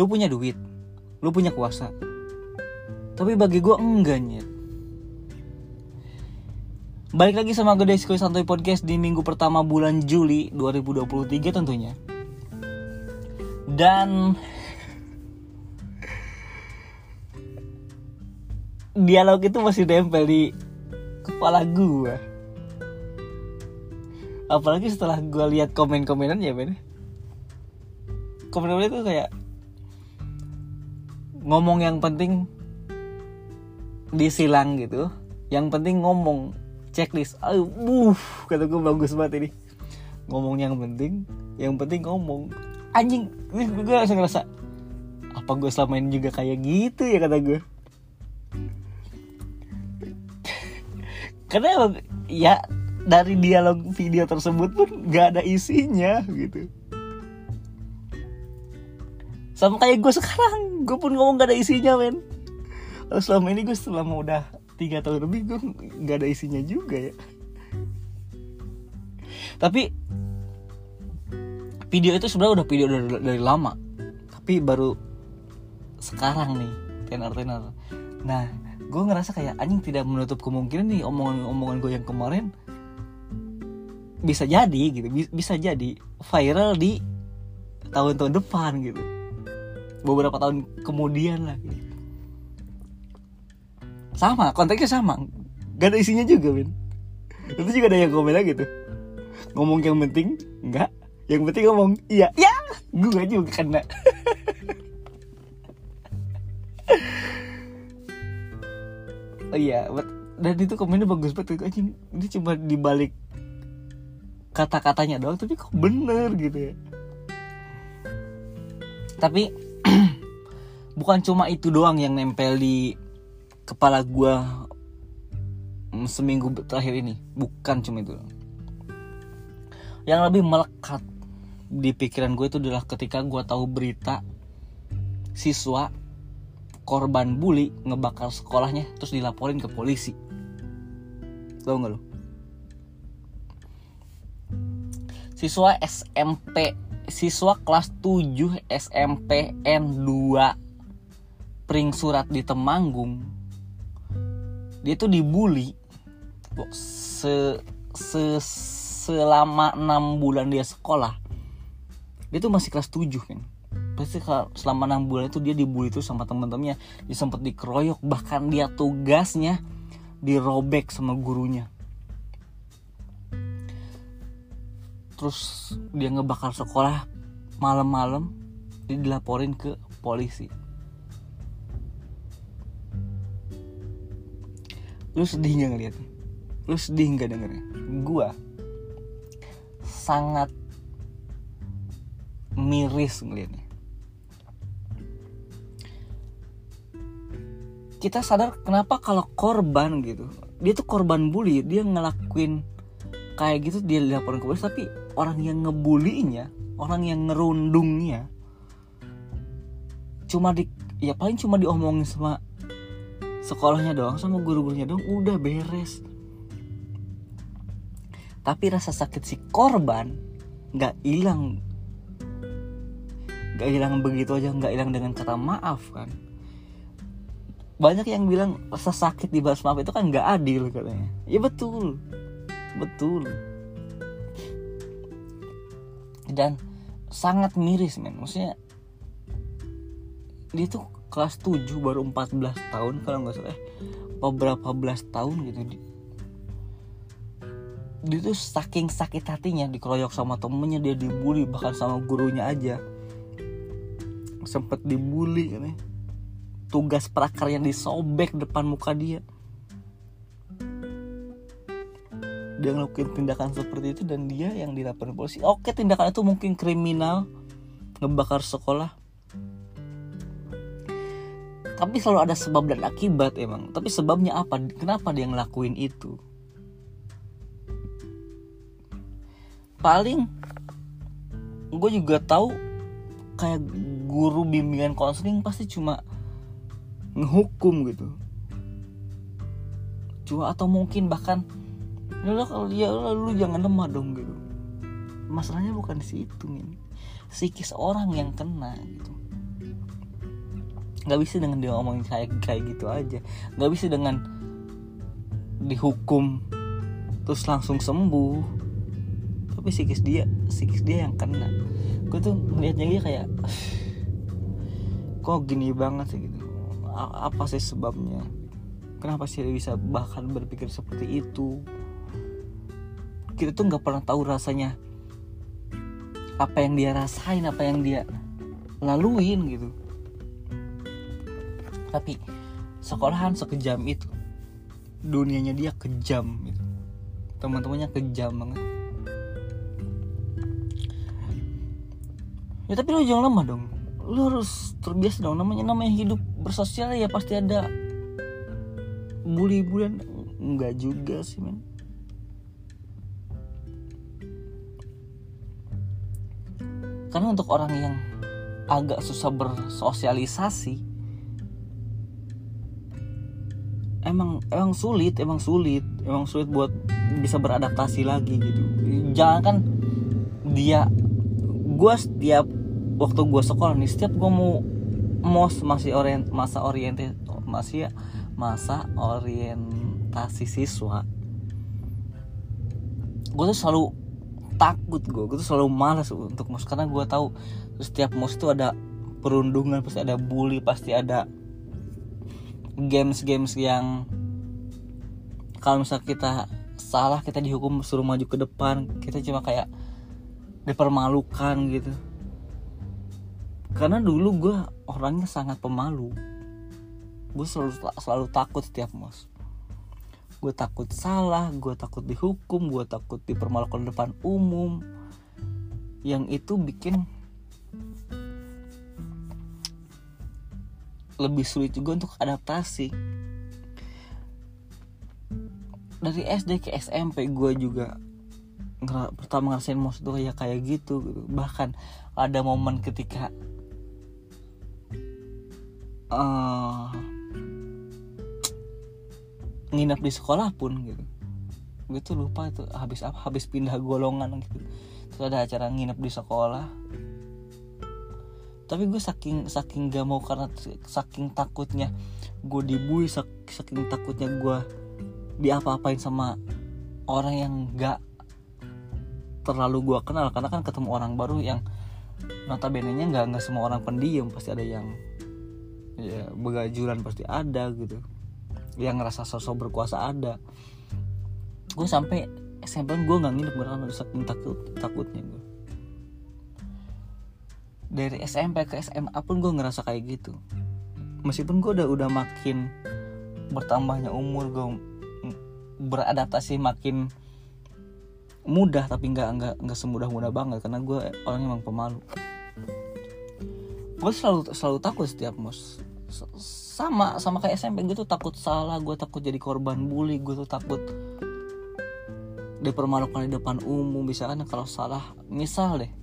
lu punya duit lu punya kuasa. Tapi bagi gue enggak nyet. Balik lagi sama Gede Skoy Santuy Podcast di minggu pertama bulan Juli 2023 tentunya. Dan dialog itu masih nempel di kepala gue apalagi setelah gue lihat komen-komenan ya men komen-komen itu kayak ngomong yang penting disilang gitu. Yang penting ngomong checklist. Aduh buh kata gue bagus banget ini. Ngomong yang penting yang penting ngomong. Anjing gue langsung ngerasa apa gue selama ini juga kayak gitu ya kata gue karena ya dari dialog video tersebut pun gak ada isinya gitu sama kayak gue sekarang. Gue pun ngomong gak ada isinya men. Lalu selama ini gue selama udah tiga tahun lebih gue gak ada isinya juga ya. Tapi video itu sebenarnya udah video dari, dari lama. Tapi baru sekarang nih tenar tenar nah gue ngerasa kayak anjing tidak menutup kemungkinan nih omongan-omongan gue yang kemarin bisa jadi gitu. Bisa jadi viral di tahun-tahun depan gitu beberapa tahun kemudian lah gitu. sama konteksnya sama. Gak ada isinya juga men itu juga ada yang komen lagi gitu ngomong yang penting enggak. Yang penting ngomong iya. Ya! Gue juga kena. Oh iya dan itu komennya bagus banget anjing. Ini cuma dibalik kata-katanya doang tapi kok bener gitu ya? Tapi bukan cuma itu doang yang nempel di kepala gua seminggu terakhir ini. Bukan cuma itu yang lebih melekat di pikiran gue itu adalah ketika gue tahu berita siswa korban bully ngebakar sekolahnya terus dilaporin ke polisi. Tau gak lo siswa SMP siswa kelas 7 SMP N2 pring surat di Temanggung dia tuh dibully. Se, se selama enam bulan dia sekolah dia tuh masih kelas 7 kan pasti selama enam bulan itu dia dibully tuh sama temen-temennya. Dia sempat dikeroyok bahkan dia tugasnya dirobek sama gurunya. Terus dia ngebakar sekolah malam-malam dia dilaporin ke polisi lu sedih nggak ngeliatnya lu sedih nggak dengernya? Gua sangat miris ngeliatnya. Kita sadar kenapa kalau korban gitu dia tuh korban bully dia ngelakuin kayak gitu dia dilaporin ke polisi tapi orang yang ngebulinya orang yang ngerundungnya cuma di ya paling cuma diomongin sama sekolahnya doang sama guru-gurunya doang udah beres. Tapi rasa sakit si korban nggak hilang. Nggak hilang begitu aja nggak hilang dengan kata maaf kan? Banyak yang bilang rasa sakit di balas maaf itu kan nggak adil katanya. Ya betul. Betul. Dan sangat miris men. Maksudnya dia tuh kelas 7 baru 14 tahun kalau nggak salah. Beberapa belas tahun gitu dia tuh saking sakit hatinya dikeroyok sama temennya dia dibully bahkan sama gurunya aja. Sempet dibully kan ya. Tugas prakarya disobek depan muka dia. Dia ngelakuin tindakan seperti itu dan dia yang dilaporin polisi. Oke tindakan itu mungkin kriminal ngebakar sekolah tapi selalu ada sebab dan akibat emang. Tapi sebabnya apa? Kenapa dia ngelakuin itu? Paling gue juga tahu kayak guru bimbingan konseling pasti cuma ngehukum gitu. Cuma atau mungkin bahkan ya ya lu jangan lemah dong gitu. Masalahnya bukan di situ nih psikis orang yang kena gitu nggak bisa dengan dia ngomongin kayak kayak gitu aja. Nggak bisa dengan dihukum terus langsung sembuh. Tapi psikis dia psikis dia yang kena. Gue tuh melihatnya dia kayak kok gini banget sih? Gitu. Apa sih sebabnya? Kenapa sih dia bisa bahkan berpikir seperti itu? Kita tuh nggak pernah tahu rasanya apa yang dia rasain apa yang dia laluin gitu tapi sekolahan sekejam itu dunianya dia kejam gitu. Teman-temannya kejam banget. Ya tapi lu jangan lemah dong. Lu harus terbiasa dong. Namanya namanya hidup bersosial ya pasti ada bully-bulian enggak juga sih men. Karena untuk orang yang agak susah bersosialisasi emang emang sulit emang sulit emang sulit buat bisa beradaptasi lagi gitu. Jangan kan dia gue setiap waktu gue sekolah nih setiap gue mau mos masih orient masa orientasi masih ya masa orientasi siswa gue tuh selalu takut gue gue tuh selalu malas untuk mos karena gue tahu setiap mos itu ada perundungan pasti ada bully pasti ada games games yang kalau misal kita salah kita dihukum suruh maju ke depan kita cuma kayak dipermalukan gitu. Karena dulu gue orangnya sangat pemalu. Gue selalu selalu takut setiap mos. Gue takut salah gue takut dihukum gue takut dipermalukan depan umum. Yang itu bikin lebih sulit juga untuk adaptasi. Dari SD ke SMP gue juga pertama ngerasain mos itu kayak kayak gitu, gitu. Bahkan ada momen ketika uh, nginep di sekolah pun gitu. Gue tuh lupa itu habis apa habis pindah golongan gitu. Terus ada acara nginep di sekolah tapi gue saking saking gak mau karena saking takutnya gue dibully saking takutnya gue diapa-apain sama orang yang gak terlalu gue kenal. Karena kan ketemu orang baru yang notabene nya nggak nggak semua orang pendiam. Pasti ada yang ya begajulan pasti ada gitu. Yang ngerasa sosok berkuasa ada. Gue sampai SMP gue nggak nginep karena saking takut takutnya gue dari SMP ke SMA pun gue ngerasa kayak gitu. Meskipun gue udah udah makin bertambahnya umur gue beradaptasi makin mudah tapi nggak nggak nggak semudah mudah banget karena gue orangnya emang pemalu. Gue selalu selalu takut setiap mus sama sama kayak SMP gue tuh takut salah gue takut jadi korban bully gue tuh takut dipermalukan di depan umum misalkan kalau salah misal deh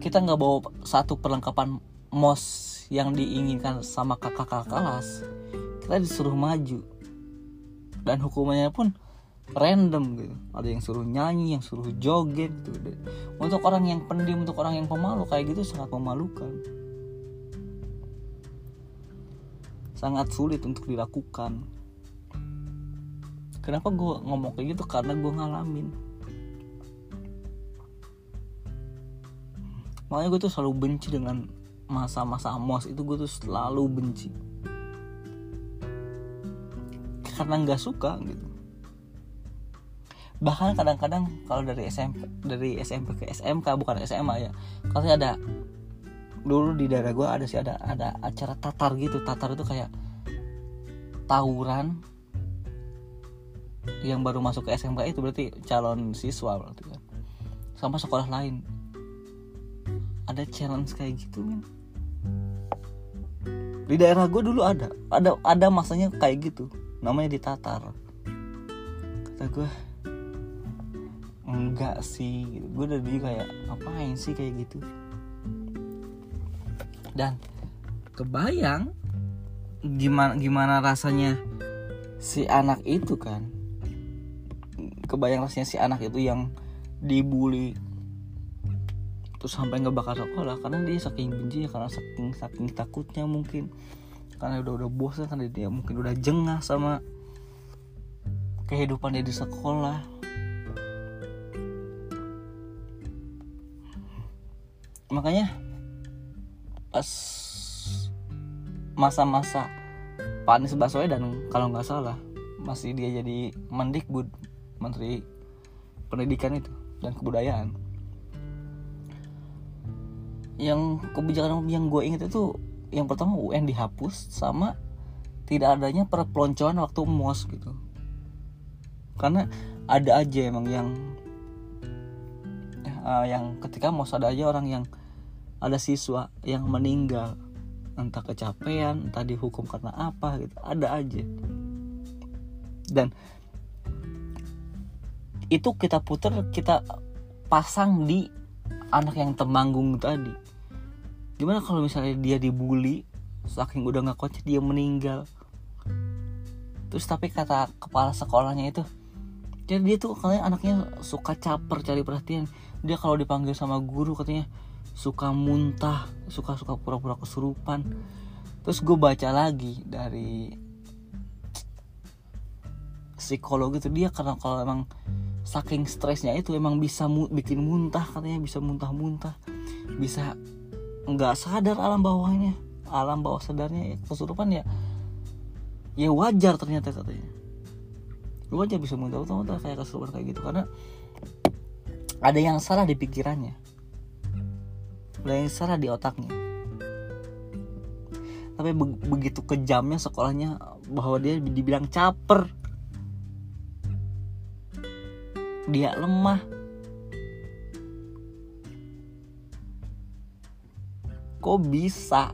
kita nggak bawa satu perlengkapan mos yang diinginkan sama kakak-kakak kelas. Kita disuruh maju. Dan hukumannya pun random gitu. Ada yang suruh nyanyi yang suruh joget gitu. Untuk orang yang pendiam untuk orang yang pemalu kayak gitu sangat memalukan. Sangat sulit untuk dilakukan. Kenapa gue ngomong kayak gitu? Karena gue ngalamin makanya gue tuh selalu benci dengan masa-masa mos itu gue tuh selalu benci. Karena nggak suka gitu. Bahkan kadang-kadang kalau dari SMP dari SMP ke SMK bukan SMA ya. Kalau ada dulu di daerah gue ada sih ada ada acara tatar gitu. Tatar itu kayak tawuran yang baru masuk ke SMK itu berarti calon siswa berarti kan. Sama sekolah lain ada challenge kayak gitu kan di daerah gue dulu ada ada ada masanya kayak gitu. Namanya ditatar kata gue enggak sih. Gue udah di kayak ngapain sih kayak gitu? Dan kebayang gimana gimana rasanya si anak itu kan? Kebayang rasanya si anak itu yang dibully terus sampai nggak bakal sekolah karena dia saking benci karena saking saking takutnya mungkin. Karena udah udah bosan karena dia mungkin udah jengah sama kehidupan dia di sekolah. Makanya pas masa-masa Pak Anies Baswedan kalau nggak salah masih dia jadi Mendikbud Menteri Pendidikan itu dan Kebudayaan yang kebijakan yang gue inget itu yang pertama UN dihapus sama tidak adanya perpeloncoan waktu mos gitu. Karena ada aja emang yang uh, yang ketika mos ada aja orang yang ada siswa yang meninggal. Entah kecapean entah dihukum karena apa gitu. Ada aja. Dan itu kita putar kita pasang di anak yang temanggung tadi gimana kalau misalnya dia dibully saking udah nggak kuat dia meninggal? Terus tapi kata kepala sekolahnya itu jadi dia tuh katanya anaknya suka caper cari perhatian. Dia kalau dipanggil sama guru katanya suka muntah suka suka pura-pura kesurupan. Terus gue baca lagi dari psikolog itu dia karena kalau emang saking stresnya itu emang bisa mu bikin muntah katanya bisa muntah-muntah bisa nggak sadar alam bawahnya. Alam bawah sadarnya ya, kesurupan ya ya wajar ternyata katanya. Wajar bisa muntah-muntah kayak kesurupan kayak gitu karena ada yang salah di pikirannya. Ada yang salah di otaknya. Tapi be begitu kejamnya sekolahnya bahwa dia dibilang caper. Dia lemah kok bisa?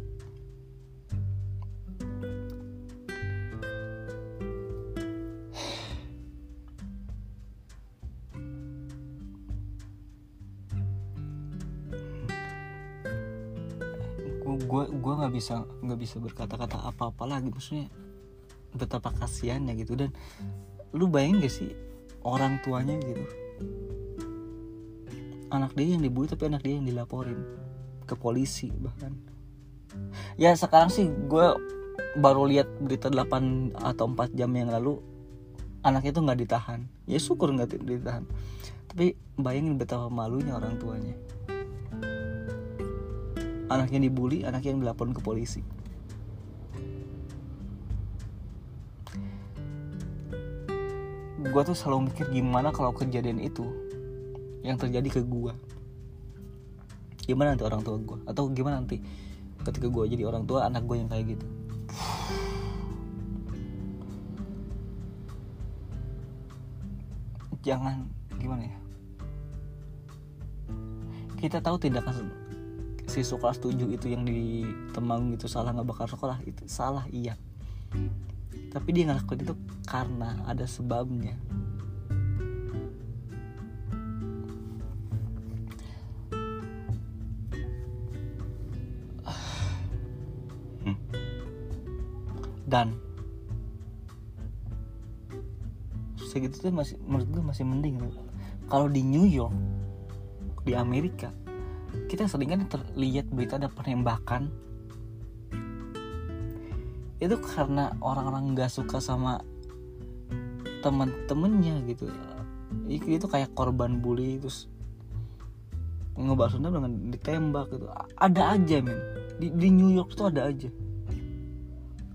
Gue gue nggak bisa nggak bisa berkata-kata apa-apa lagi. Maksudnya betapa kasihannya gitu. Dan lu bayangin gak sih orang tuanya gitu? Anak dia yang dibully tapi anak dia yang dilaporin ke polisi bahkan. Ya sekarang sih gue baru lihat berita 8 atau 4 jam yang lalu anaknya tuh nggak ditahan. Ya syukur nggak ditahan. Tapi bayangin betapa malunya orang tuanya. Anaknya dibully anaknya yang dilaporin ke polisi. Gue tuh selalu mikir gimana kalau kejadian itu yang terjadi ke gue gimana nanti orang tua gue atau gimana nanti ketika gue jadi orang tua anak gue yang kayak gitu? Jangan gimana ya? Kita tahu tindakan siswa kelas 7 itu yang di Temanggung itu salah nggak bakar sekolah itu salah iya. Tapi dia ngelakuin itu karena ada sebabnya dan segitu tuh masih menurut gue masih mending kalau di New York di Amerika kita sering kan terlihat berita ada penembakan. Itu karena orang-orang nggak suka sama temen-temennya gitu. Itu kayak korban bully terus ngebahas Sunda dengan ditembak gitu. Ada aja men. Di, di New York tuh ada aja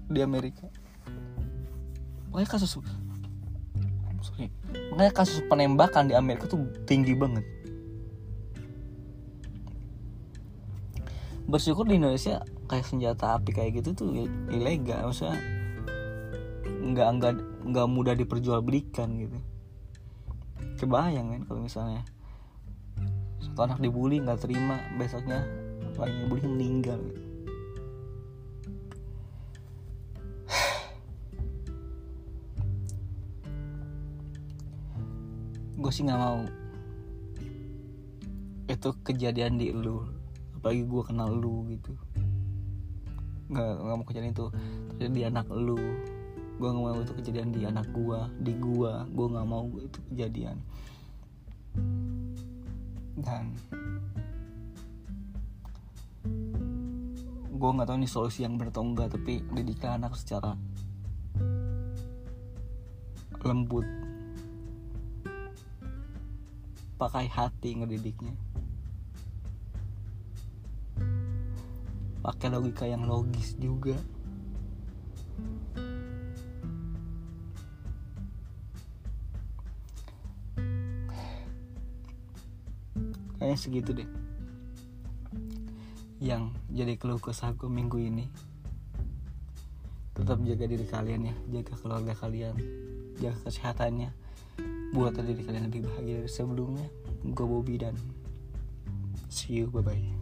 di Amerika. Makanya kasus sorry. Makanya kasus penembakan di Amerika tuh tinggi banget. Bersyukur di Indonesia kayak senjata api kayak gitu tuh ilegal. Maksudnya nggak nggak nggak mudah diperjualbelikan gitu. Kebayang kan kalau misalnya satu anak dibully nggak terima besoknya lagi dibully meninggal. gitu. Gue sih nggak mau. Itu kejadian di lu apalagi gue kenal lu gitu. Nggak nggak mau kejadian itu. Terjadi di anak lu. Gue nggak mau itu kejadian di anak gue di gue gue nggak mau itu kejadian. Dan gue nggak tahu ini solusi yang benar atau enggak tapi didikan anak secara lembut pakai hati ngedidiknya. Pakai logika yang logis juga. Kayaknya segitu deh yang jadi keluh kesah minggu ini. Tetap jaga diri kalian ya jaga keluarga kalian jaga kesehatannya buat diri kalian lebih bahagia dari sebelumnya. Gue Bobby dan see you bye bye